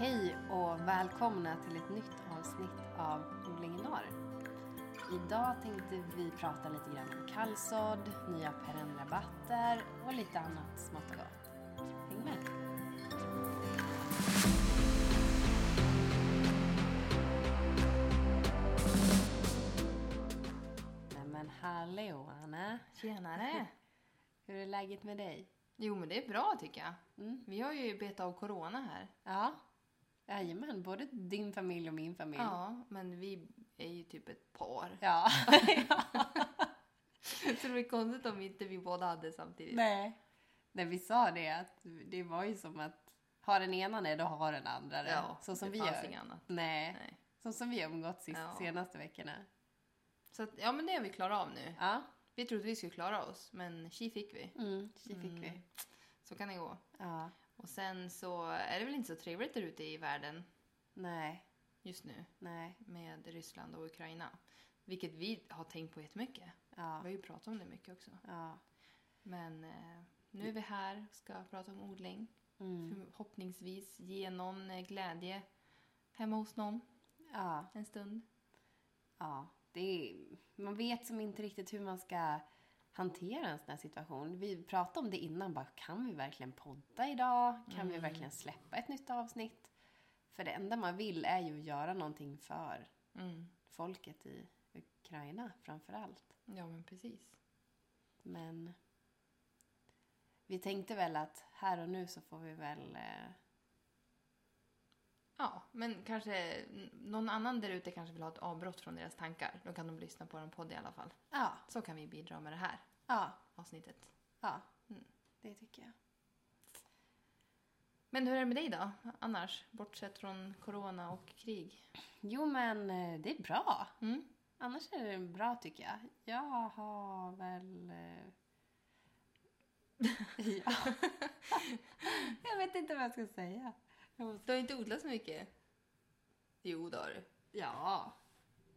Hej och välkomna till ett nytt avsnitt av Odling i norr. Idag tänkte vi prata lite grann om kallsådd, nya perennrabatter och lite annat smått och gott. Häng med! Men hallå Anna! Tjenare! Hur är läget med dig? Jo, men det är bra tycker jag. Mm. Vi har ju betat av corona här. Ja, jajamän. Både din familj och min familj. Ja, men vi är ju typ ett par. Ja. Så det blir konstigt om inte vi båda hade samtidigt. Nej. När vi sa det, att det var ju som att har den ena det, då har den andra det. Ja, så som det vi fanns gör. inget annat. Nej. Nej. Så som vi har umgåtts sist, Ja. senaste veckorna. Så att, ja, men det har vi klarat av nu. Ja. Vi trodde vi skulle klara oss, men tji fick vi. Mm, det fick Mm. vi. Så kan det gå. Ja. Och sen så är det väl inte så trevligt där ute i världen Nej. just nu Nej. med Ryssland och Ukraina. Vilket vi har tänkt på jättemycket. Vi Ja. har ju pratat om det mycket också. Ja. Men eh, nu är vi här och ska prata om odling. Mm. Förhoppningsvis ge någon eh, glädje hemma hos någon Ja. en stund. Ja. Det är, man vet som inte riktigt hur man ska hantera en sån här situation. Vi pratade om det innan, bara kan vi verkligen podda idag? Kan vi verkligen släppa ett nytt avsnitt? För det enda man vill är ju att göra någonting för Mm. folket i Ukraina framför allt. Ja, men precis. Men vi tänkte väl att här och nu så får vi väl... Eh, Ja, men kanske någon annan där ute kanske vill ha ett avbrott från deras tankar. Då kan de lyssna på en podd i alla fall. ja, Så kan vi bidra med det här ja, avsnittet. ja. Mm. Det tycker jag. Men hur är det med dig då, annars? Bortsett från corona och krig. Jo men eh, det är bra. Mm. Annars är det bra tycker jag. Jag har väl... Eh... ja. jag vet inte vad jag ska säga. Jag måste... Du har inte odlat så mycket? Jo, det har du. Ja.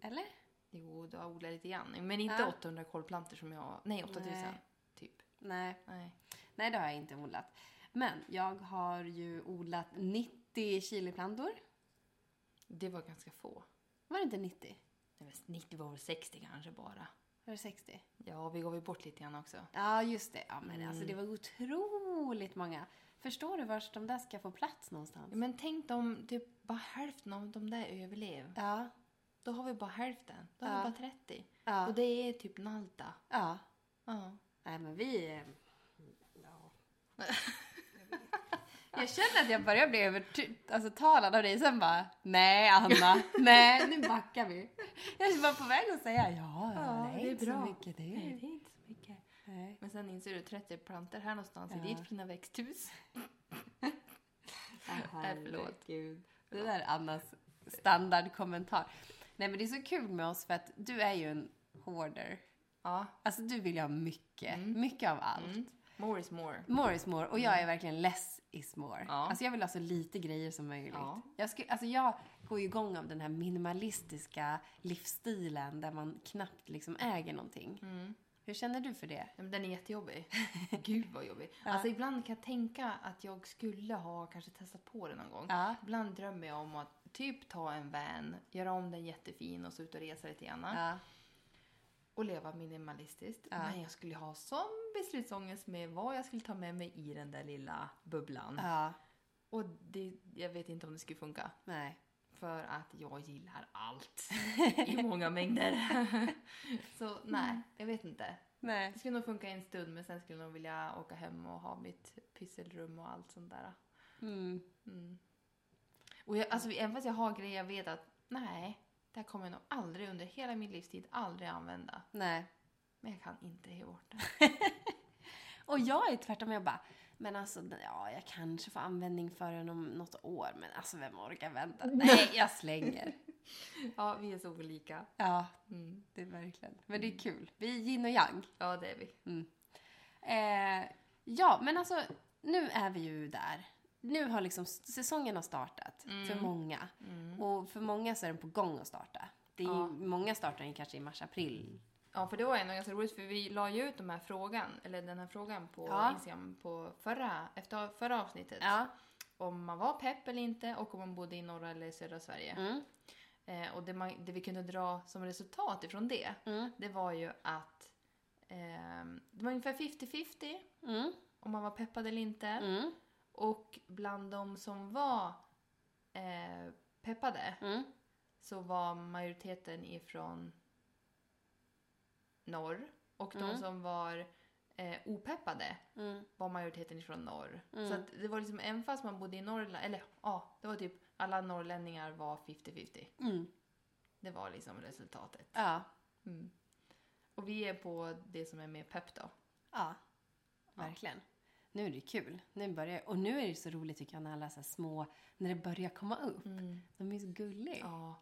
Eller? Jo, du har odlat lite grann. Men inte Ja. 800 kolplantor som jag... Nej, 8000. Nej. Typ. Nej. Nej. Nej, det har jag inte odlat. Men jag har ju odlat 90 chiliplantor. Det var ganska få. Var det inte 90? Nej, men 90 var väl 60 kanske bara. Var det 60? Ja, vi gav ju bort lite grann också. Ja, just det. Ja, men Mm. alltså det var otroligt många. Förstår du vart de där ska få plats någonstans? Ja, Men tänk om typ bara hälften av de där överlev. Ja. Då har vi bara hälften. Då har vi bara 30. Ja. Och det är typ Nalta. Ja. Ja. Nej, men vi... Ja. Jag känner att jag börjar bli övertalad alltså, av dig, sen bara nej Anna, nej nu backar vi. Jag är bara på väg att säga ja, Ja, det är det är inte bra. så mycket det. Nej, det är inte så mycket. Nej. Men sen inser du 30 plantor här någonstans Ja. i ditt fina växthus. Förlåt. herregud. Det där är Annas standardkommentar. Nej men det är så kul med oss för att du är ju en hoarder. Ja. Alltså du vill ju ha mycket, mycket av allt. Mm. More is more. More is more och jag är verkligen less is more. Ja. Alltså jag vill ha så lite grejer som möjligt. Ja. Jag, sku, alltså jag går ju igång av den här minimalistiska livsstilen där man knappt liksom äger någonting. Mm. Hur känner du för det? Den är jättejobbig. Gud vad jobbig. Ja. Alltså ibland kan jag tänka att jag skulle ha kanske testat på det någon gång. Ja. Ibland drömmer jag om att typ ta en van, göra om den jättefin och så ut och resa lite grann. Ja. Och leva minimalistiskt. Ja. Men jag skulle ha sån beslutsångest med vad jag skulle ta med mig i den där lilla bubblan. Ja. Och det, jag vet inte om det skulle funka. Nej. För att jag gillar allt i många mängder. så nej, jag vet inte. Nej. Det skulle nog funka en stund men sen skulle jag nog vilja åka hem och ha mitt pysselrum och allt sånt där. Mm. Mm. Och jag, alltså, även fast jag har grejer jag vet att nej, det här kommer jag nog aldrig under hela min livstid aldrig använda. Nej. Men jag kan inte ge bort det. Och jag är tvärtom, jag bara, men alltså ja, jag kanske får användning för den om något år, men alltså vem orkar vänta? Nej, jag slänger. Ja, vi är så olika. Ja, Mm. det är verkligen. Men det är kul. Vi är yin och yang. Ja, det är vi. Eh, ja, men alltså nu är vi ju där. Nu har liksom säsongen har startat för många. Och för många så är den på gång att starta. Det är Ja. Många startar den kanske i mars-april. Ja, för det var ändå ganska roligt för vi la ju ut de här frågan, eller den här frågan på Ja. Instagram på förra, efter förra avsnittet. Ja. om man var pepp eller inte och om man bodde i norra eller södra Sverige. Mm. Eh, och det, man, det vi kunde dra som resultat ifrån det, Mm. det var ju att ehm, det var ungefär 50-50 Mm. om man var peppad eller inte. Och bland de som var eh, peppade Mm. så var majoriteten ifrån norr. Och de Mm. som var eh, opeppade Mm. var majoriteten ifrån norr. Mm. Så att det var liksom, även fast man bodde i Norrland, eller ja, det var typ alla norrlänningar var 50-50. Mm. Det var liksom resultatet. Ja. Mm. Och vi är på det som är mer pepp då. Ja, verkligen. Nu är det kul. Nu börjar, och nu är det så roligt tycker jag när alla så små, när det börjar komma upp. De är så gulliga. Ja.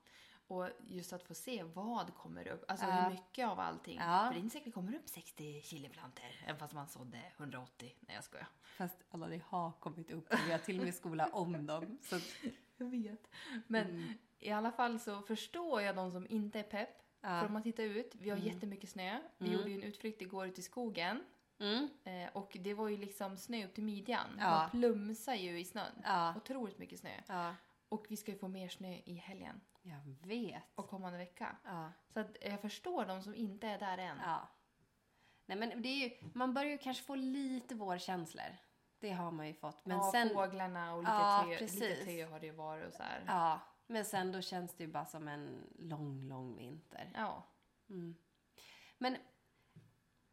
Och just att få se vad kommer upp. Alltså Ja. hur mycket av allting. Ja. För det är inte säkert det kommer upp 60 chiliplantor. Även fast man sådde 180. Nej jag skojar. Fast alla det har kommit upp och vi har till och med skola om dem. Så att, Jag vet. Men Mm. i alla fall så förstår jag de som inte är pepp. Ja. För om man tittar ut, vi har jättemycket snö. Vi Mm. gjorde ju en utflykt igår ut i skogen. Mm. Eh, och det var ju liksom snö upp till midjan. Ja. Man plumsar ju i snön. ja. Otroligt mycket snö. ja. Och vi ska ju få mer snö i helgen Jag vet. och kommande vecka. Ja. Så att jag förstår de som inte är där än. ja. Nej men det är ju, man börjar ju kanske få lite vårkänslor. Det har man ju fått. Men ja, sen, fåglarna och lite, Ja, tö, lite tö har det ju varit och så här. ja, men sen då känns det ju bara som en lång, lång vinter. Ja. Mm. Men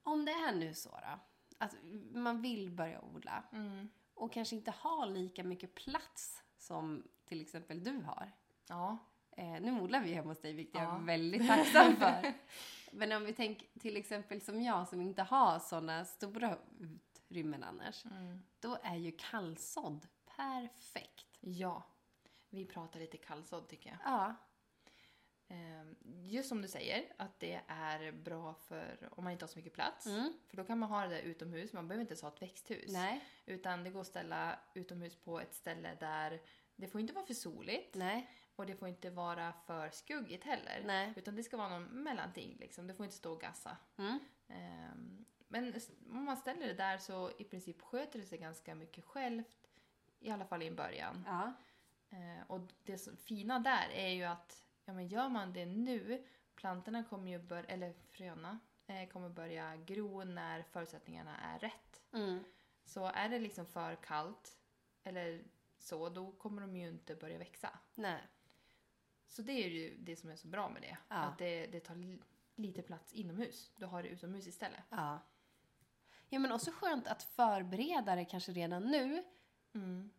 om det är nu så då, att man vill börja odla Mm. och kanske inte har lika mycket plats som till exempel du har. Ja. Eh, nu odlar vi hemma hos dig, vilket jag Ja. är väldigt tacksam för. Men om vi tänker till exempel som jag som inte har sådana stora utrymmen annars. Mm. Då är ju kallsådd perfekt. Ja. Vi pratar lite kallsådd tycker jag. Ja. Ehm, Just som du säger, att det är bra för om man inte har så mycket plats. Mm. För då kan man ha det där utomhus, man behöver inte ens ha ett växthus. Nej. Utan det går att ställa utomhus på ett ställe där det får inte vara för soligt Nej. och det får inte vara för skuggigt heller. Nej. Utan det ska vara någon mellanting liksom. Det får inte stå och gassa. Mm. Ehm, Men om man ställer det där så i princip sköter det sig ganska mycket självt. I alla fall i en början. Ja. Eh, och det fina där är ju att ja, men gör man det nu, plantorna kommer ju börja, eller fröna, eh, kommer börja gro när förutsättningarna är rätt. Mm. Så är det liksom för kallt eller så, då kommer de ju inte börja växa. Nej. Så det är ju det som är så bra med det. Ja. Att det, det tar li- lite plats inomhus. Du har det utomhus istället. Ja. Ja men också skönt att förbereda det kanske redan nu. Mm.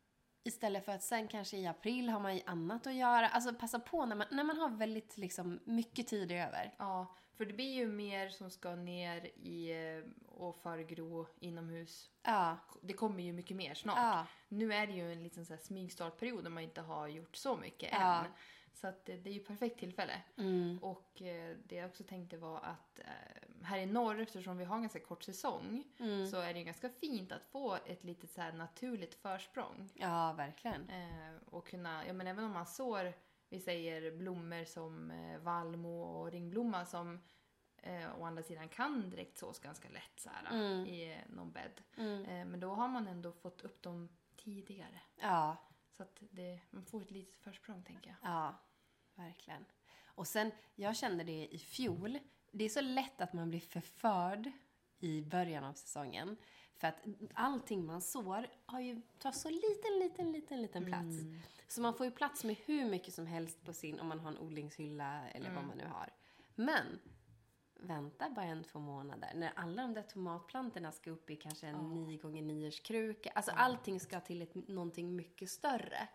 Istället för att sen kanske i april har man ju annat att göra. Alltså passa på när man, när man har väldigt liksom mycket tid över. Ja, för det blir ju mer som ska ner i eh, och förgro inomhus. Ja. Det kommer ju mycket mer snart. Ja. Nu är det ju en liten så här smygstartperiod där man inte har gjort så mycket Ja. än. Så att det, det är ju perfekt tillfälle. Mm. Och eh, det jag också tänkte var att eh, här i norr, eftersom vi har en ganska kort säsong, Mm. så är det ju ganska fint att få ett litet så naturligt försprång. Ja, verkligen. Eh, och kunna, ja men även om man sår, vi säger blommor som eh, vallmo och ringblomma som eh, å andra sidan kan direkt sås ganska lätt så här, Mm. i eh, någon bädd. Mm. Eh, men då har man ändå fått upp dem tidigare. Ja, Så att det, man får ett litet försprång tänker jag. ja, verkligen. Och sen, jag kände det i fjol. Det är så lätt att man blir förförd i början av säsongen. För att allting man sår har ju, tar så liten, liten, liten, liten plats. Så man får ju plats med hur mycket som helst på sin, om man har en odlingshylla eller vad man nu har. Men, vänta bara en, två månader. När alla de där tomatplantorna ska upp i kanske en 9 gånger 9 kruka. Alltså allting ska till ett, någonting mycket större.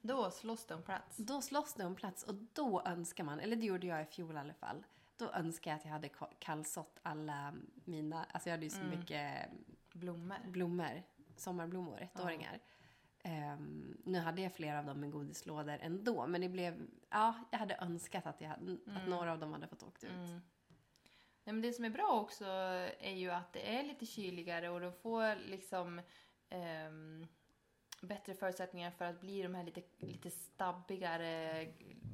Då slåss det om plats. Då slåss det om plats och då önskar man, eller det gjorde jag i fjol i alla fall. Då önskar jag att jag hade ka- kallsått alla mina, alltså jag hade ju så mycket Blommor. blommor, sommarblommor, ettåringar. Ehm, nu hade jag flera av dem i godislådor ändå, men det blev, ja, jag hade önskat att, jag, hade- att några av dem hade fått åkt ut. Mm. Nej, men det som är bra också är ju att det är lite kyligare och de får liksom ehm, bättre förutsättningar för att bli de här lite, lite stabbigare,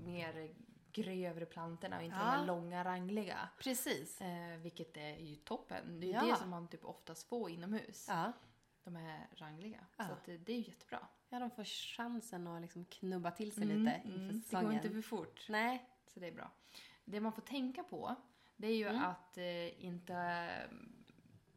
mer grövre plantorna och inte de Ja. här långa rangliga. Precis. Eh, vilket är ju toppen. Det är ju Ja. det som man typ oftast får inomhus. Ja. de är rangliga. Så att det, det är ju jättebra. Ja, de får chansen att liksom knubba till sig Mm, lite mm. inför Det går säsongen. inte för fort. Nej. Så det är bra. Det man får tänka på, det är ju Mm. att eh, inte...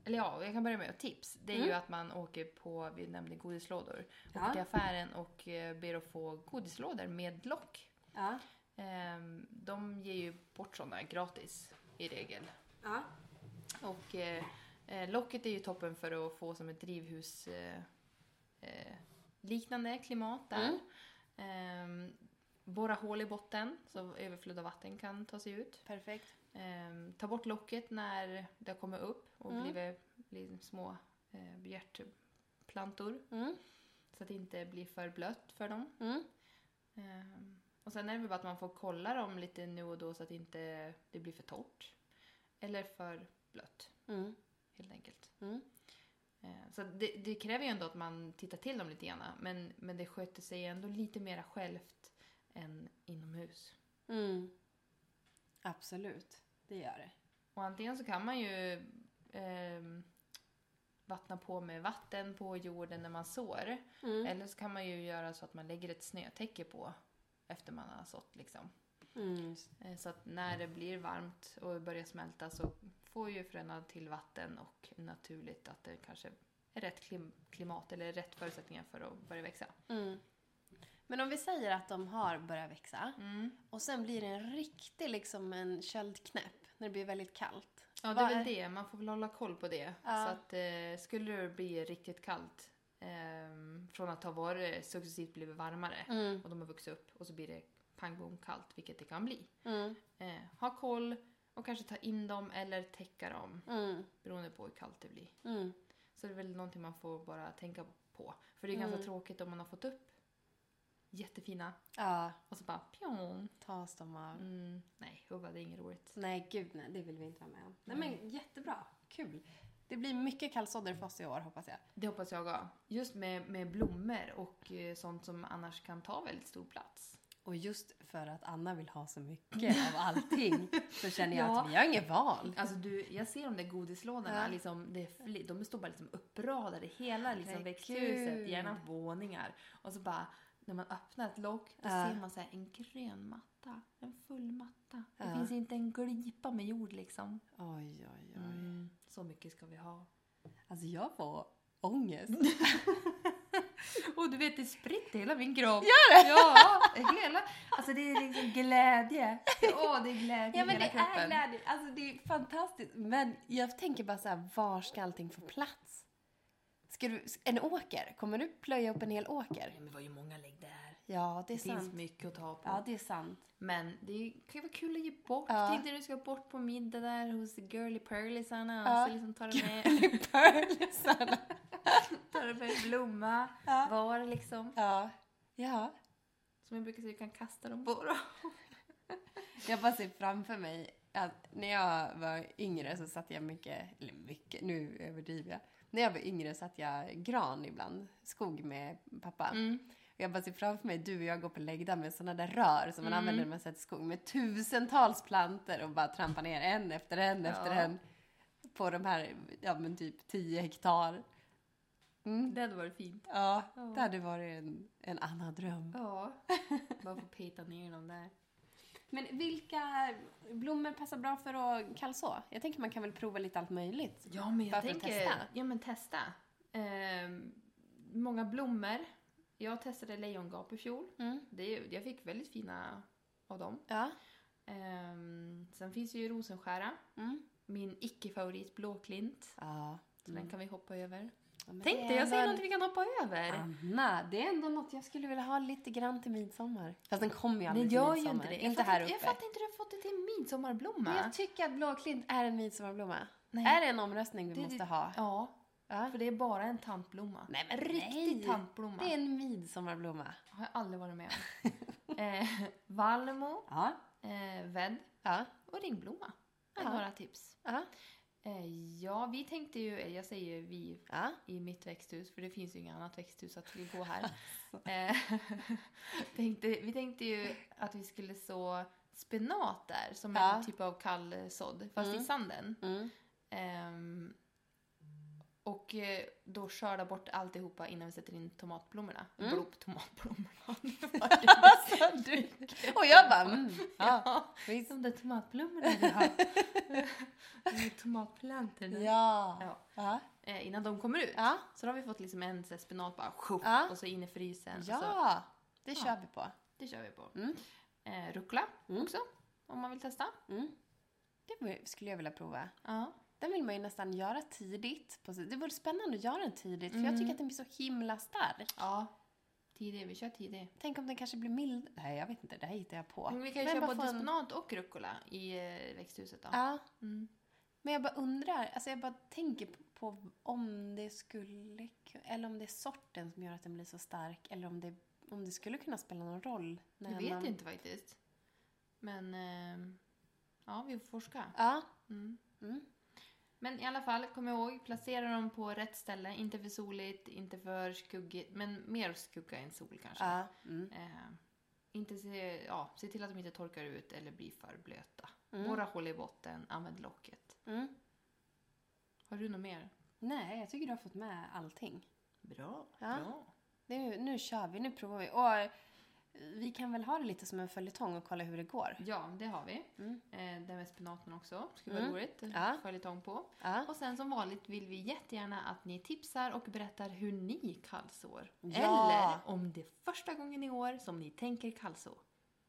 Eller ja, jag kan börja med ett tips. Det är Mm. ju att man åker på, vi nämnde godislådor, Ja. åker till affären och eh, ber att få godislådor med lock. Ja. Ehm, de ger ju bort sådana gratis i regel. Ja. Och eh, eh, locket är ju toppen för att få som ett drivhus eh, liknande klimat där. Mm. Ehm, borra hål i botten så överflöd av vatten kan ta sig ut. Perfekt. Ehm, ta bort locket när det kommer upp och Mm. blivit, blivit små eh, bjärtplantor Mm. så att det inte blir för blött för dem. Mm. Och sen är det väl bara att man får kolla dem lite nu och då så att inte det blir för torrt. Eller för blött, Mm. helt enkelt. Mm. Ehm, så det, det kräver ju ändå att man tittar till dem lite grann. Men, men det sköter sig ändå lite mera självt än inomhus. Mm. Absolut, det gör det. Och antingen så kan man ju ehm, vattna på med vatten på jorden när man sår. Mm. Eller så kan man ju göra så att man lägger ett snötäcke på efter man har sått liksom. Mm. Eh, Så att när det blir varmt och börjar smälta så får ju fröna till vatten och naturligt att det kanske är rätt klim- klimat eller rätt förutsättningar för att börja växa. Mm. Men om vi säger att de har börjat växa Mm. och sen blir det en riktig liksom en köldknäpp när det blir väldigt kallt. Ja, det är väl det. Man får väl hålla koll på det. Ja. Så att eh, skulle det bli riktigt kallt från att ha varit successivt blivit varmare Mm. och de har vuxit upp och så blir det pang bom kallt, vilket det kan bli. Mm. Eh, ha koll och kanske ta in dem eller täcka dem Mm. beroende på hur kallt det blir. Mm. Så det är väl någonting man får bara tänka på. För det är Mm. ganska tråkigt om man har fått upp jättefina Ja, och så bara pjong. tas de av. Mm, nej, hubba, det är inget roligt. Nej, gud nej, det vill vi inte vara med om. Nej. men jättebra. Kul. Det blir mycket kallsådder för oss i år hoppas jag. Det hoppas jag också. Just med, med blommor och eh, sånt som annars kan ta väldigt stor plats. Och just för att Anna vill ha så mycket av allting så känner jag Ja. att vi har inget val. Alltså du, jag ser de där godislådorna, Ja. liksom, det är de står bara liksom uppradade hela liksom, växthuset, gärna våningar. Och så bara, när man öppnar ett lock, då Ja. ser man så här, en grön matta, en full matta. Det Ja. finns inte en glipa med jord liksom. Oj, oj, oj. Mm, så mycket ska vi ha. Alltså jag får ångest. Och du vet, det spritter hela min kropp. Gör det? Ja, hela. Alltså det är liksom glädje. Åh, det är glädje Ja men hela det kroppen. är glädje. Alltså det är fantastiskt. Men jag tänker bara så här, var ska allting få plats? Ska du, en åker? Kommer du plöja upp en hel åker? Ja, men vad ju många lägg där. Ja, det är Det finns sant. mycket att ta på. Ja, det är sant. Men det kan ju vara kul att ge bort. Ja. Tänk dig när du ska bort på middag där hos Girly Pearlysarna Ja. och så liksom tar du med, Pearlisarna. tar du med en blomma Ja. var liksom. Ja. Ja. Som jag brukar säga, du kan kasta dem på dem. Jag bara ser framför mig att när jag var yngre så satt jag mycket, eller mycket, nu överdriver jag. När jag var yngre satt jag gran ibland, skog med pappa. Mm. Och jag bara ser framför mig du och jag går på läggda med sådana där rör som man Mm. använder när man sätter skog med tusentals planter och bara trampar ner en efter en Ja. efter en på de här, ja men typ 10 hektar. Mm. Det hade varit fint. Ja, Ja. det hade varit en, en annan dröm. Ja. Bara få peta ner dem där. Men vilka blommor passar bra för att kallså? Jag tänker man kan väl prova lite allt möjligt. Ja, men jag tänker... testa. Ja, men testa. Ehm, många blommor. Jag testade lejongap i fjol. Mm. Det, jag fick väldigt fina av dem. Ja. Ehm, sen finns ju rosenskära. Mm. Min icke-favorit blåklint. Ja. Så den kan vi hoppa över. Ja, Tänk dig, jag säger något vi kan hoppa över. Anna, det är ändå något jag skulle vilja ha lite grann till midsommar. Fast den kommer ju Den aldrig gör till ju midsommar. inte det. Inte här uppe. Jag fattar inte hur du har fått det till midsommarblomma. Men jag tycker att blåklint är en midsommarblomma. Nej. Är det en omröstning vi Det måste ha? Ja, Ja. för det är bara en tantblomma. Nej men en riktig nej. tantblomma. Det är en midsommarblomma. har jag aldrig varit med om. eh, Valmo, Ja. eh, vädd Ja. och ringblomma. är Ja. några tips. Ja. Eh, ja, vi tänkte ju, eller jag säger vi Ja. i mitt växthus, för det finns ju inget annat växthus att gå här. eh, tänkte, vi tänkte ju att vi skulle så spenat där, som Ja. en typ av kallsådd, fast Mm. i sanden. Mm. Ehm, Och eh, då skörda bort alltihopa innan vi sätter in tomatblommorna. Mm. Blom, tomatblommorna. Alltså, du... Och jag bara, mm, ja, ja, visst. de där tomatblommorna vi har. Tomatplantorna. Ja. Ja. Ja. Eh, innan de kommer ut. Ja. Så då har vi fått liksom en så spenat bara tjoff, Ja. och så in i frysen. Ja, det kör vi på. det kör vi på. Mm. Eh, rucola Mm. också, om man vill testa. Mm. Det skulle jag vilja prova. Ja. Den vill man ju nästan göra tidigt. Det vore spännande att göra den tidigt, för jag Mm. tycker att den blir så himla stark. ja. Tidig, vi kör tidig. Tänk om den kanske blir mild. Nej, jag vet inte. Det här hittar jag på. Men vi kan ju köra både en- spenat och rucola i eh, växthuset då. Ja, Mm. men jag bara undrar. Alltså jag bara tänker på, om det skulle... ku- Eller om det är sorten som gör att den blir så stark. Eller om det, om det skulle kunna spela någon roll. När Jag vet man... inte faktiskt. Men ehm, ja, vi får forska. Ja. Mm. Mm. Men i alla fall, kom ihåg, placera dem på rätt ställe. Inte för soligt, inte för skuggigt, men mer skugga än sol kanske. Ja. Mm. Eh, inte se, ja, se till att de inte torkar ut eller blir för blöta. Mm. Borra hål i botten, använd locket. Mm. Har du något mer? Nej, jag tycker du har fått med allting. Bra. Ja. bra. Nu, nu kör vi, nu provar vi. Och vi kan väl ha det lite som en följetong och kolla hur det går. Ja, det har vi. Mm. Eh, den med spenaten också. Skulle vara Mm. roligt. Ja. Följetong på. Ja. Och sen som vanligt vill vi jättegärna att ni tipsar och berättar hur ni kallsår. Ja. Eller om det är första gången i år som ni tänker kallså.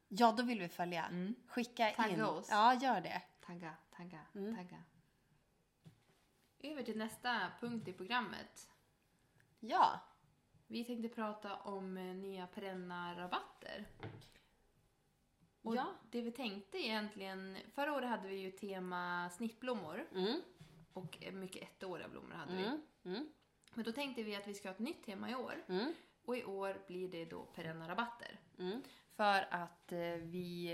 ja, då vill vi följa. Mm. Skicka Tagga in. oss. Ja, gör det. Tagga, tagga, Mm. tagga. Över till nästa punkt i programmet. Ja. Vi tänkte prata om eh, nya perenna rabatter. Och Ja. det vi tänkte egentligen, förra året hade vi ju tema snittblommor Mm. och eh, mycket ettåriga blommor hade vi. Mm. Mm. Men då tänkte vi att vi ska ha ett nytt tema i år. Mm. Och i år blir det då perenna rabatter. Mm. För att eh, vi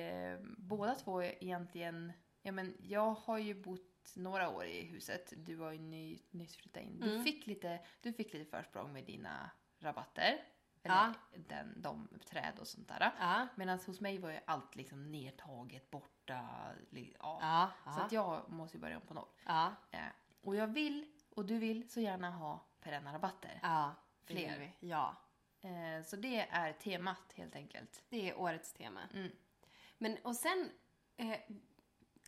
båda två egentligen, ja men jag har ju bott några år i huset. Du har ju ny, nyss flyttat in. Du, Mm. fick lite, du fick lite försprång med dina rabatter. Eller Ja. den, de träd och sånt där. Ja. Medan hos mig var ju allt liksom nedtaget, borta. Ja. Ja. Så att jag måste ju börja om på noll. Ja. Eh, och jag vill, och du vill, så gärna ha perenna rabatter. Ja. det Fler. vill vi. Ja. Eh, så det är temat helt enkelt. Det är årets tema. Mm. Men och sen, eh,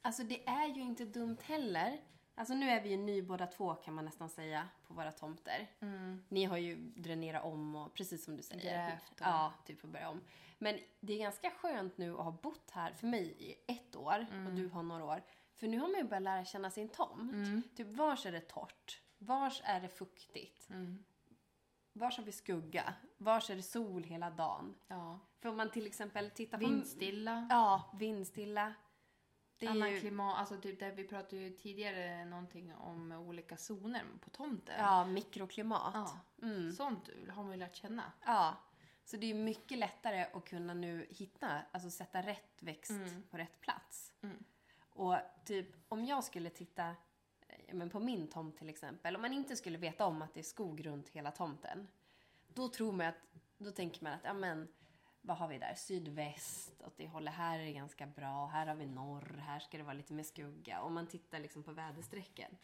alltså det är ju inte dumt heller. Alltså nu är vi ju ny båda två kan man nästan säga på våra tomter. Mm. Ni har ju dränerat om och precis som du säger. Grävt och- Ja, typ att börja om. Men det är ganska skönt nu att ha bott här, för mig i ett år och du har några år. För nu har man ju börjat lära känna sin tomt. Mm. Typ vars är det torrt? Vars är det fuktigt? Mm. Vars har vi skugga? Vars är det sol hela dagen? Ja. För om man till exempel tittar på... Vindstilla. Ja, vindstilla. Det är Annan ju... klimat, alltså typ där vi pratade ju tidigare någonting om olika zoner på tomten. Ja, mikroklimat. Ja. Mm. Sånt har man ju lärt känna. Ja. Så det är mycket lättare att kunna nu hitta, alltså sätta rätt växt Mm. på rätt plats. Mm. Och typ om jag skulle titta eh, men på min tomt till exempel, om man inte skulle veta om att det är skog runt hela tomten. Då tror man att, då tänker man att, ja men vad har vi där? Sydväst, åt det hållet här är det ganska bra, här har vi norr, här ska det vara lite mer skugga. Om man tittar liksom på väderstrecken.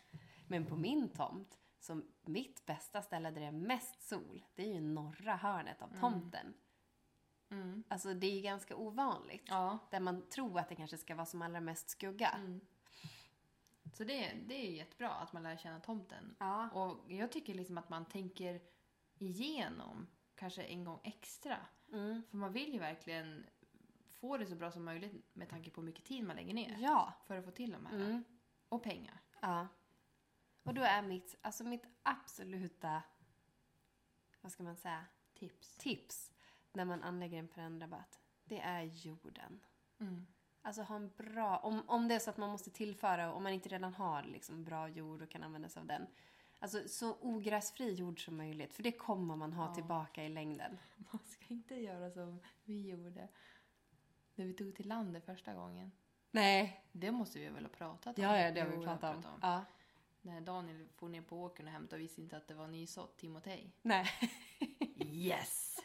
Men på min tomt, som mitt bästa ställe där det är mest sol, det är ju norra hörnet av tomten. Mm. Alltså det är ju ganska ovanligt. Ja. Där man tror att det kanske ska vara som allra mest skugga. Mm. Så det, det är jättebra att man lär känna tomten. Ja. Och jag tycker liksom att man tänker igenom kanske en gång extra. Mm. För man vill ju verkligen få det så bra som möjligt med tanke på hur mycket tid man lägger ner Ja. för att få till de här. Mm. Och pengar. Ja. Och då är mitt, alltså mitt absoluta, vad ska man säga, Tips. tips när man anlägger en perennrabatt, det är jorden. Mm. Alltså ha en bra, om, om det är så att man måste tillföra, om man inte redan har liksom bra jord och kan använda sig av den. Alltså så ogräsfri jord som möjligt, för det kommer man ha Ja. tillbaka i längden. Man ska inte göra som vi gjorde när vi tog till landet första gången. Nej. Det måste vi väl ha pratat om? Ja, ja, det har vi pratat om. om. Ja. När Daniel får ner på åkern och hämtade och visste inte att det var nysått Timotej. Nej. Yes!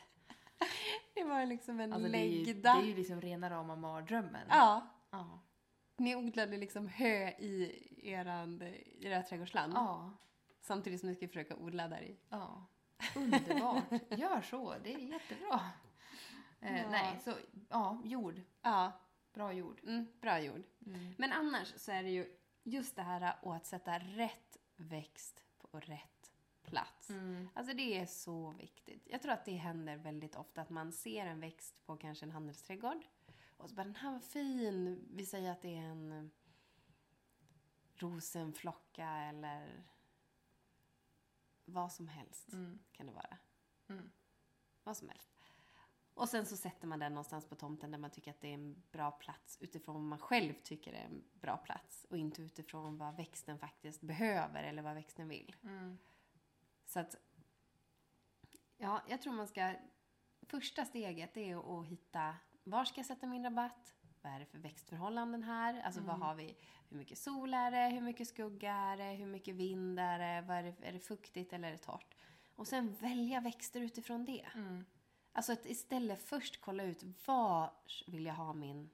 Det var liksom en Alltså det är, ju, det läggda. är ju liksom rena rama mardrömmen. Ja. Ja. Ni odlade liksom hö i eran, i era trädgårdsland. ja. Samtidigt som du ska försöka odla där i. Ja, underbart. Gör så, det är jättebra. Eh, Ja. Nej, så ja, jord. Ja, Bra jord. mm, bra jord. Mm. Men annars så är det ju just det här att sätta rätt växt på rätt plats. Mm. Alltså det är så viktigt. Jag tror att det händer väldigt ofta att man ser en växt på kanske en handelsträdgård. Och så bara, den här var fin. Vi säger att det är en rosenflocka eller vad som helst Mm. kan det vara. Mm. Vad som helst. Och sen så sätter man den någonstans på tomten där man tycker att det är en bra plats utifrån vad man själv tycker är en bra plats och inte utifrån vad växten faktiskt behöver eller vad växten vill. Mm. Så att, ja, jag tror man ska, första steget är att hitta, var ska jag sätta min rabatt? Vad är det för växtförhållanden här? Alltså vad har vi, hur mycket sol är det? Hur mycket skugga är det? Hur mycket vind är det? Vad är, det är det fuktigt eller är det torrt? Och sen välja växter utifrån det. Mm. Alltså att istället först kolla ut var vill jag ha min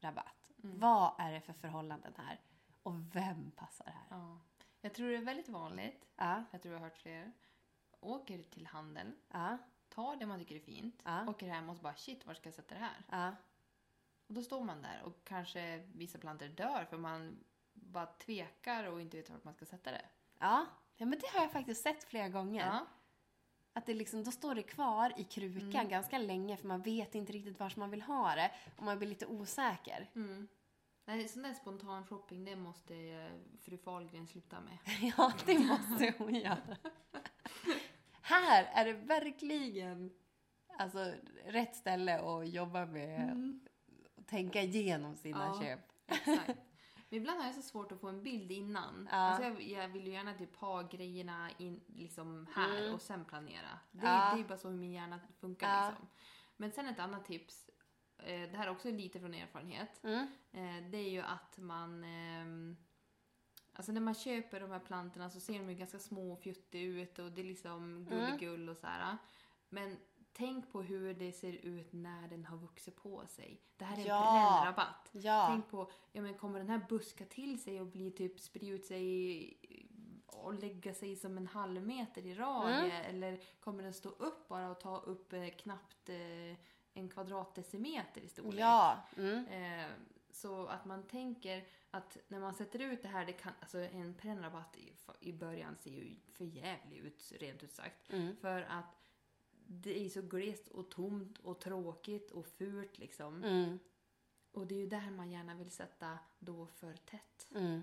rabatt? Mm. Vad är det för förhållanden här? Och vem passar här? Ja. Jag tror det är väldigt vanligt, Ja, jag tror jag har hört fler, åker till handeln, ja, tar det man tycker är fint, Ja. åker hem och så bara shit, var ska jag sätta det här? Och då står man där och kanske vissa plantor dör för man bara tvekar och inte vet vart man ska sätta det. Ja, ja men det har jag faktiskt sett flera gånger. Ja. Att det liksom, då står det kvar i krukan Mm. ganska länge för man vet inte riktigt var man vill ha det och man blir lite osäker. Mm. Nej, sån där spontan shopping, det måste eh, fru Fahlgren sluta med. ja, det måste hon göra. Här är det verkligen alltså, rätt ställe att jobba med och tänka igenom sina Ja. köp. Exakt. Men ibland har jag så svårt att få en bild innan. Ja. Alltså jag, jag vill ju gärna typ ha grejerna in, liksom här Mm. och sen planera. Det, Ja. det är ju bara så hur min hjärna funkar. Ja. Liksom. Men sen ett annat tips, eh, det här är också lite från erfarenhet. Mm. Eh, det är ju att man... ehm, alltså när man köper de här plantorna så ser de ju ganska små och fjuttiga ut och det är liksom gulligull och så här. Men tänk på hur det ser ut när den har vuxit på sig. Det här är en Ja. brännrabatt. Ja, Tänk på, ja men kommer den här buska till sig och bli typ sprida ut sig och lägga sig som en halv meter i radie? Mm. Eller kommer den stå upp bara och ta upp eh, knappt eh, en kvadratdecimeter i storlek? ja. Mm. Eh, så att man tänker att när man sätter ut det här, det kan, alltså en pennrabatt i, i början ser ju för jävligt ut rent ut sagt. Mm. För att det är så glest och tomt och tråkigt och fult liksom. Mm. Och det är ju där man gärna vill sätta då för tätt. Mm.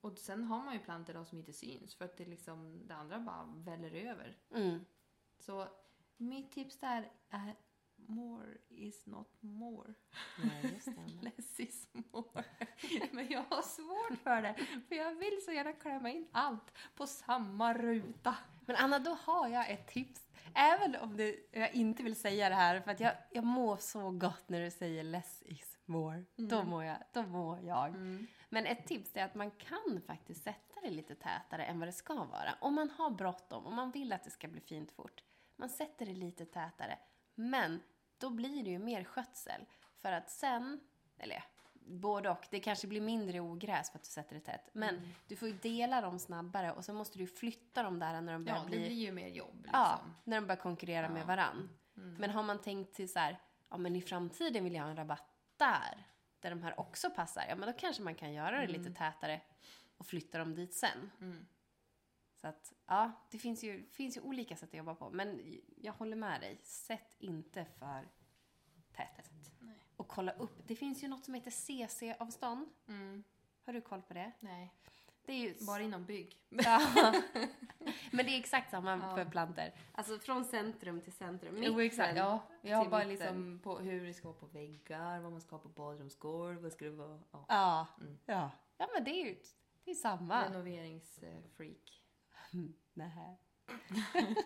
Och sen har man ju plantor då som inte syns för att det liksom, det andra bara väller över. Mm. Så mitt tips där är more is not more. Ja, just det. Less is more. Men jag har svårt för det. För jag vill så gärna klämma in allt på samma ruta. Men Anna, då har jag ett tips. Även om det, jag inte vill säga det här, för att jag, jag mår så gott när du säger less is more. Då, mår jag, då mår jag. Men ett tips är att man kan faktiskt sätta det lite tätare än vad det ska vara. Om man har bråttom, om man vill att det ska bli fint fort. Man sätter det lite tätare. Men då blir det ju mer skötsel. För att sen, eller både och. Det kanske blir mindre ogräs för att du sätter det tätt. Men du får ju dela dem snabbare och så måste du flytta dem där när de börjar Ja, det bli... blir ju mer jobb liksom. Ja, när de börjar konkurrera med varann. Mm. Men har man tänkt till så här, ja men i framtiden vill jag ha en rabatt där, där de här också passar, ja men då kanske man kan göra det lite tätare och flytta dem dit sen. Mm. Så att, ja, det finns ju, finns ju olika sätt att jobba på. Men jag håller med dig, sätt inte för tätt. Och kolla upp, det finns ju något som heter CC-avstånd. Mm. Har du koll på det? Nej, Det är ju bara inom bygg. Ja. Men det är exakt samma Ja. för planter. Alltså från centrum till centrum. Jo, exakt. Mitten Ja, jag har bara mitten. liksom på hur det ska vara på väggar, vad man ska ha på badrumsgolv, vad ska det vara? Ja. Ja. Mm. ja. Ja, men det är ju det är samma. Renoveringsfreak. Nej.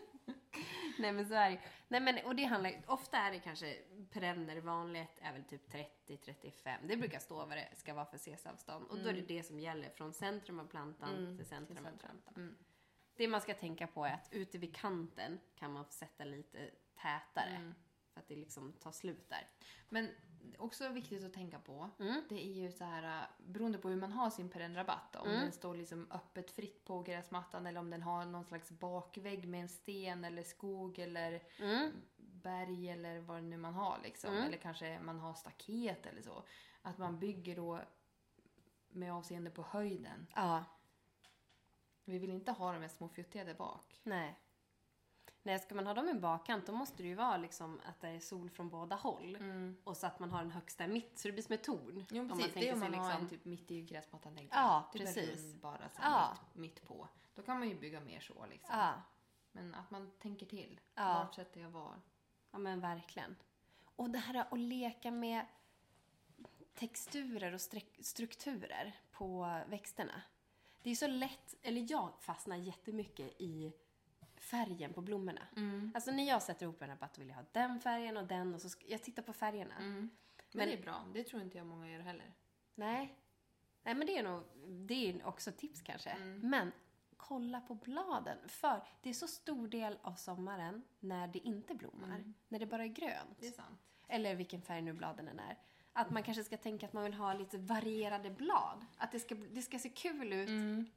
Nej men så är det. Nej men och det handlar ofta är det kanske perenner vanligt är väl typ 30-35. Det brukar stå vad det ska vara för CC-avstånd. Och då är det det som gäller från centrum av plantan Mm, till centrum till av plantan. Mm. Det man ska tänka på är att ute vid kanten kan man sätta lite tätare. Mm. för att det liksom tar slut där. Men också viktigt att tänka på, Mm. det är ju så här, äh, beroende på hur man har sin perennrabatt, om Mm. den står liksom öppet fritt på gräsmattan eller om den har någon slags bakvägg med en sten eller skog eller Mm. berg eller vad det nu man har liksom. Mm. Eller kanske man har staket eller så. Att man bygger då med avseende på höjden. Ja, Vi vill inte ha de här små fjuttiga där bak. nej. Nej, ska man ha dem i bakkant då måste det ju vara liksom att det är sol från båda håll. Och så att man har den högsta mitt, så det blir som ett torn. Jo Om precis, det tänker är om man har liksom- en typ mitt i gräsmattan tänker Ja, jag. Typ precis. bara så Ja. mitt, mitt på. Då kan man ju bygga mer så liksom. Ja, Men att man tänker till. Ja. Vart sätter jag var? ja men verkligen. Och det här att leka med texturer och strukturer på växterna. Det är så lätt, eller jag fastnar jättemycket i färgen på blommorna. Alltså när jag sätter ihop en rabatt vill jag ha den färgen och den och så ska, jag tittar på färgerna. Men, Men- det är bra. Det tror inte jag många gör heller. Nej. Nej, men det är nog det är också tips kanske. Men kolla på bladen. För det är så stor del av sommaren när det inte blommar. När det bara är grönt. Det är sant. Eller vilken färg nu bladen än är. Att man kanske ska tänka att man vill ha lite varierade blad. Att det ska, det ska se kul ut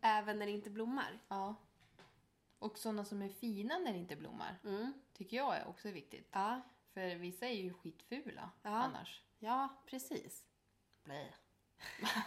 även när det inte blommar. Ja. Och sådana som är fina när det inte blommar. Mm. Tycker jag är också viktigt. Ja, För vissa är ju skitfula Ja. annars. ja, precis. Blä.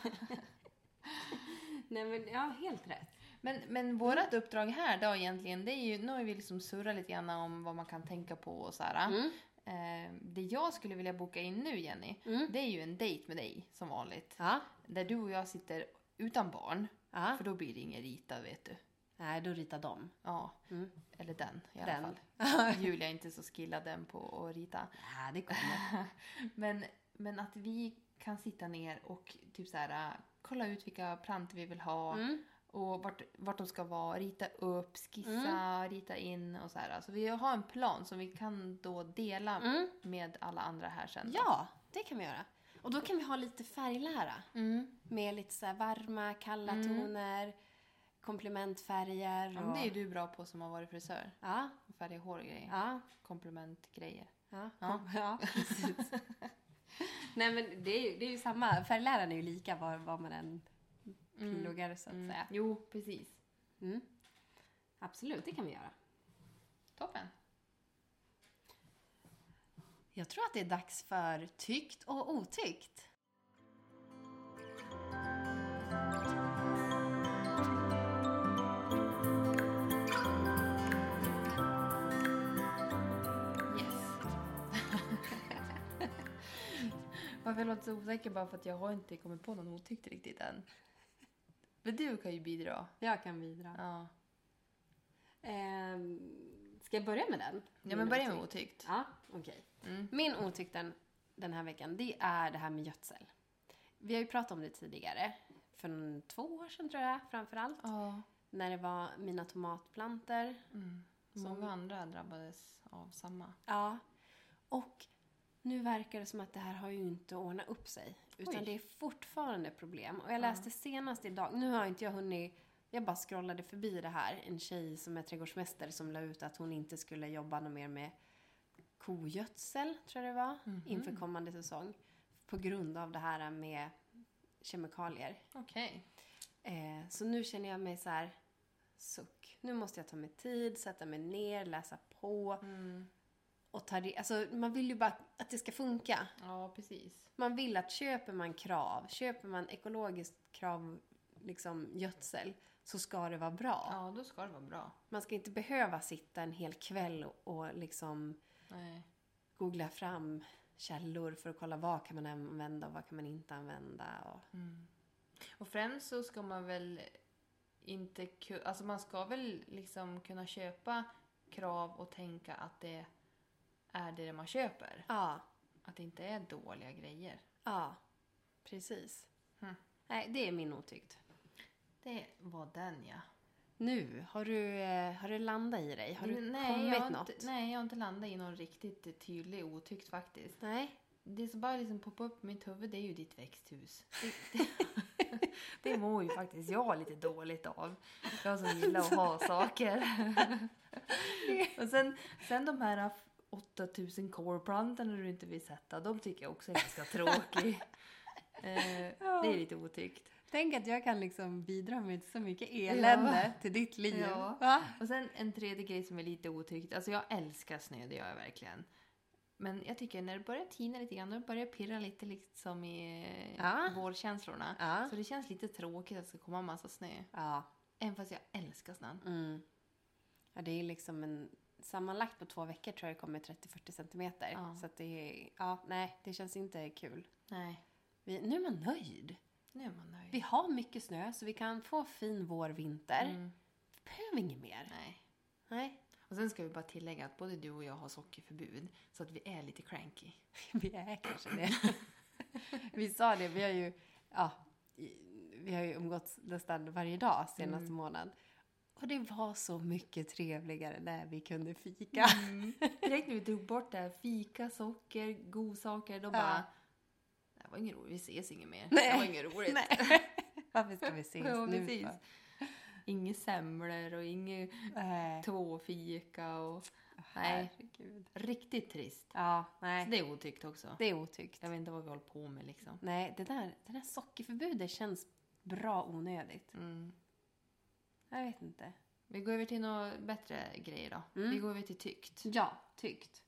Nej men, ja, helt rätt. Men, men vårt uppdrag här då egentligen, det är ju, nu har vi liksom surrat lite grann om vad man kan tänka på och så här. Mm. Eh, det jag skulle vilja boka in nu Jenny, Mm. det är ju en dejt med dig som vanligt. Ja, Där du och jag sitter utan barn, ja. för då blir det ingen rita vet du. Nej, då ritar de. Ja, Mm. eller den i alla Den. fall. Julia är inte så skillad den på att rita. Ja, det kommer. Men, men att vi kan sitta ner och typ så här, äh, kolla ut vilka plantor vi vill ha Mm. och vart, vart de ska vara, rita upp, skissa, rita in och så här. Alltså vi har en plan som vi kan då dela Mm. med alla andra här sen. Ja, det kan vi göra. Och då kan vi ha lite färglära. Mm. Med lite så varma, kalla Mm. toner, komplementfärger. Ja, Och... men det är du bra på som har varit frisör. Ja, Färga hår och grejer. ja, Komplementgrejer. ja. Ja. ja precis. Nej men det är, ju, det är ju samma, färgläraren är ju lika var, var man än pluggar så att Mm. säga. Jo, precis. Mm. Absolut, det kan vi göra. Toppen. Jag tror att det är dags för tyckt och otyckt. Varför jag låter så osäker bara för att jag har inte kommit på någon otyckt riktigt än. Men du kan ju bidra. Jag kan bidra. Ja, Ehm, ska jag börja med den? ja men börja med otyckt. Ja, okej. Mm. Min otyckt den, den här veckan, det är det här med gödsel. Vi har ju pratat om det tidigare. För två år sedan tror jag, framför allt. Ja. När det var mina tomatplanter. Mm. Många andra drabbades av samma. Ja. Och nu verkar det som att det här har ju inte ordnat upp sig. Utan Oj. det är fortfarande problem. Och jag läste senast idag, nu har inte jag hunnit, jag bara scrollade förbi det här. En tjej som är trädgårdsmästare som la ut att hon inte skulle jobba något mer med kogödsel, tror jag det var, inför kommande säsong. På grund av det här med kemikalier. Okej. Eh, så nu känner jag mig så här, suck. Nu måste jag ta mig tid, sätta mig ner, läsa på. Mm. Och ta det, alltså, man vill ju bara att det ska funka. Ja, precis. Man vill att köper man krav, köper man ekologiskt krav, liksom gödsel, så ska det vara bra. Ja, då ska det vara bra. Man ska inte behöva sitta en hel kväll och, liksom Nej. googla fram källor för att kolla vad kan man använda och vad kan man inte använda. Och... Mm. Och främst så ska man väl inte Alltså man ska väl liksom kunna köpa krav och tänka att det är det man köper. Ja, Att det inte är dåliga grejer. ja, precis. Hmm. Nej, det är min otyckt. Det var den ja. Nu, har du, eh, har du landat i dig? Har du nej, kommit jag något? Inte, nej, jag har inte landat i någon riktigt tydlig otyckt faktiskt. Nej. Det som bara liksom poppar upp i mitt huvud det är ju ditt växthus. Det, det, det mår ju faktiskt jag lite dåligt av. Jag som gillar att ha saker. Och sen, sen de här 8000 kålplantorna du inte vill sätta. De tycker jag också är ganska tråkig. Eh, det är lite otyckt. Tänk att jag kan liksom bidra med så mycket elände till ditt liv. Ja. Och sen en tredje grej som är lite otyckt. Alltså jag älskar snö, det gör jag verkligen. Men jag tycker när det börjar tina lite grann, då börjar det pirra lite liksom i eh, Ja. vårkänslorna. Ja. Så det känns lite tråkigt att det ska komma en massa snö. Ja. Även fast jag älskar snön. Mm. ja. Det är liksom en... Sammanlagt på två veckor tror jag det kommer 30-40 centimeter. Ja. Så att det är... Ja, nej, det känns inte kul. Nej, Vi, nu är man nöjd. nu är man nöjd. Vi har mycket snö så vi kan få fin vår, vinter. Mm. Vi behöver inget mer. Nej. Nej. Och sen ska vi bara tillägga att både du och jag har sockerförbud. Så att vi är lite cranky. Vi är kanske det. vi sa det, vi har ju, ja, vi har ju umgåtts nästan varje dag senaste Mm. månaden. Och det var så mycket trevligare när vi kunde fika. Mm. Direkt när vi tog bort det här fika, socker, godsaker, då Ja. bara... Det var inget roligt, vi ses inget mer. Nej. Det var inget roligt. Nej. Varför ska vi ses Ja, nu precis. för? Inget semlor och inget tvåfika och... Nej. Herregud. Riktigt trist. Ja, Så nej. det är otyckt också. Det är otyckt. Jag vet inte vad vi håller på med liksom. Nej, det där, det där sockerförbudet känns bra onödigt. Mm. Jag vet inte. Vi går över till några bättre grejer då. Mm. Vi går över till tyckt. Ja, tyckt.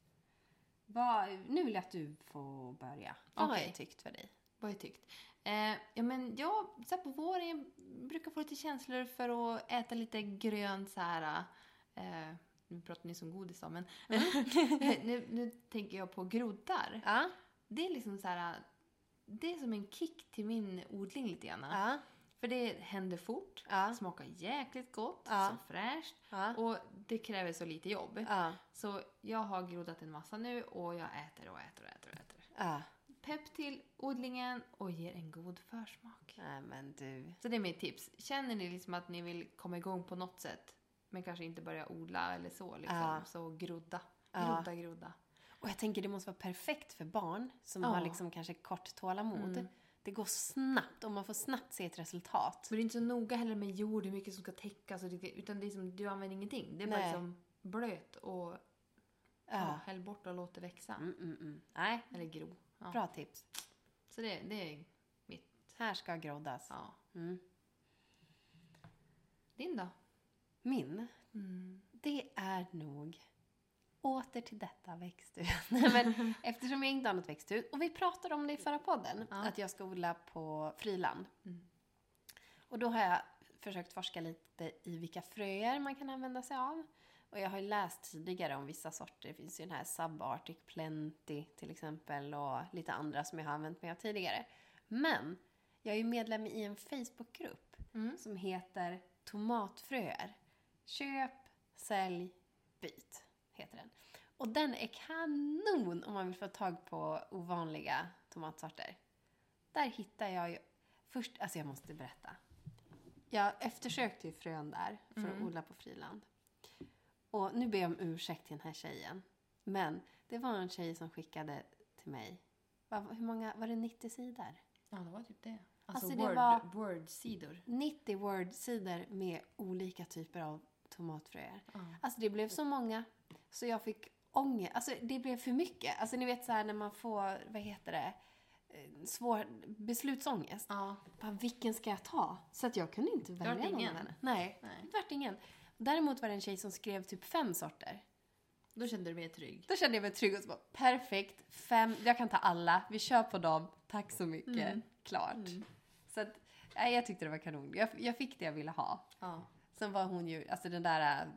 Vad, nu vill jag att du får börja. Vad Okej. är tyckt för dig? Vad är tyckt? Eh, ja men jag, så på våren, jag brukar få lite känslor för att äta lite grönt så här. Eh, nu pratar ni som godis då, men nu, nu tänker jag på groddar. Ja. Det är liksom så här, det är som en kick till min odling lite grann. Ja. För det händer fort, Ja. smakar jäkligt gott, Ja. så fräscht Ja. och det kräver så lite jobb. Så jag har groddat en massa nu och jag äter och äter och äter och äter. Pepp till odlingen och ger en god försmak. Nej men du. Så det är mitt tips. Känner ni liksom att ni vill komma igång på något sätt men kanske inte börja odla eller så liksom, så grodda. Grodda, grodda. Och jag tänker det måste vara perfekt för barn som har liksom kanske kort tålamod. Mm. Det går snabbt och man får snabbt se ett resultat. Så det är inte så noga heller med jord, hur mycket som ska täckas utan det är som, du använder ingenting. Det är bara Nej. liksom blöt och ja. Ja. häll bort och låt det växa. Mm, mm, mm. Nej, Eller gro. Ja. bra tips. Så det, det är mitt. Här ska groddas. Ja. Mm. Din då? Min, Mm. det är nog åter till detta växthus. Nej, men eftersom jag inte har något växthus, och vi pratade om det i förra podden, Ja. att jag ska odla på friland. Mm. Och då har jag försökt forska lite i vilka fröer man kan använda sig av. Och jag har ju läst tidigare om vissa sorter. Det finns ju den här Subarctic Plenty till exempel och lite andra som jag har använt mig av tidigare. Men jag är ju medlem i en Facebookgrupp Mm. som heter Tomatfröer. Köp, sälj, byt heter den. Och den är kanon om man vill få tag på ovanliga tomatsorter. Där hittar jag ju... Först, alltså jag måste berätta. Jag eftersökte ju frön där för att Mm. odla på friland. Och nu ber jag om ursäkt till den här tjejen. Men det var en tjej som skickade till mig. Hur många? Var det 90 sidor? Ja, det var typ det. Alltså, Alltså, det word, var- word-sidor. 90 word-sidor med olika typer av tomatfröer. Ja. Alltså det blev så många så jag fick ångest. Alltså det blev för mycket. Alltså ni vet så här när man får, vad heter det, Eh, svår beslutsångest. ja. Bara, vilken ska jag ta? Så att jag kunde inte välja någon ingen. av. Nej, Nej. det vart ingen. Däremot var det en tjej som skrev typ fem sorter. Då kände du mer trygg. Då kände jag mig trygg och så bara, perfekt, fem, jag kan ta alla, vi kör på dem, tack så mycket, Mm. klart. Mm. Så att, nej, jag tyckte det var kanon. Jag, jag fick det jag ville ha. Ja. Sen var hon ju, alltså den där äh,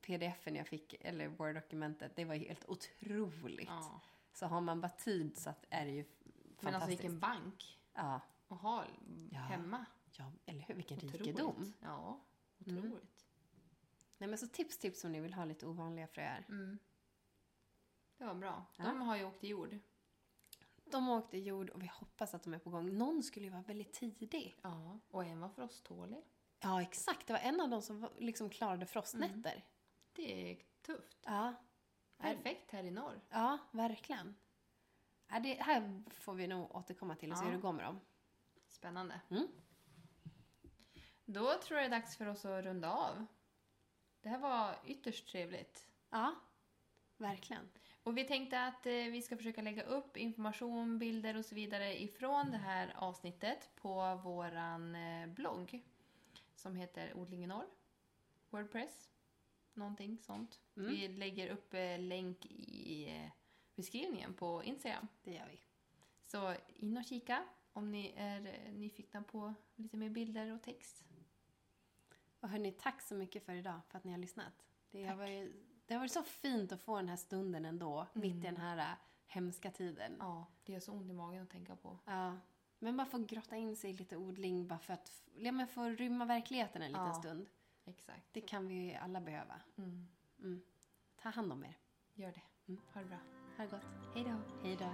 pdfen jag fick, eller word-dokumentet, det var helt otroligt. ja. Så har man bara tid så att är det ju Men alltså fantastiskt. vilken bank Ja, att ha hemma. ja, eller hur? Vilken Otroligt. rikedom. Ja, Mm. otroligt. Nej men så tips, tips om ni vill ha lite ovanliga fröer. Mm. Det var bra. Ja. De har ju åkt i jord. De åkte i jord och vi hoppas att de är på gång. Någon skulle ju vara väldigt tidig. Ja. Och en var frosttålig. Ja, exakt. Det var en av dem som liksom klarade frostnätter. Det är tufft. Ja. Perfekt här i norr. Ja, verkligen. Ja, det här får vi nog återkomma till och se Ja. hur det går med dem. Spännande. Mm. Då tror jag det är dags för oss att runda av. Det här var ytterst trevligt. Ja. verkligen. Och vi tänkte att eh, vi ska försöka lägga upp information, bilder och så vidare ifrån det här avsnittet på våran eh, blogg som heter Odling i norr. Wordpress. Någonting sånt. Mm. Vi lägger upp eh, länk i eh, beskrivningen på Instagram. Det gör vi. Så in och kika om ni är eh, nyfikna på lite mer bilder och text. Och hörni, tack så mycket för idag, för att ni har lyssnat. Det har, varit, det har varit så fint att få den här stunden ändå, mitt i Mm. den här äh, hemska tiden. Ja, det gör så ont i magen att tänka på. Ja. Men bara få grotta in sig i lite odling, bara för att ja, men få rymma verkligheten en liten Ja. stund. Exakt. Det kan vi ju alla behöva. Mm. Mm. Ta hand om er. Gör det. Mm. Ha det bra. Ha det gott. Hej då. Hej då.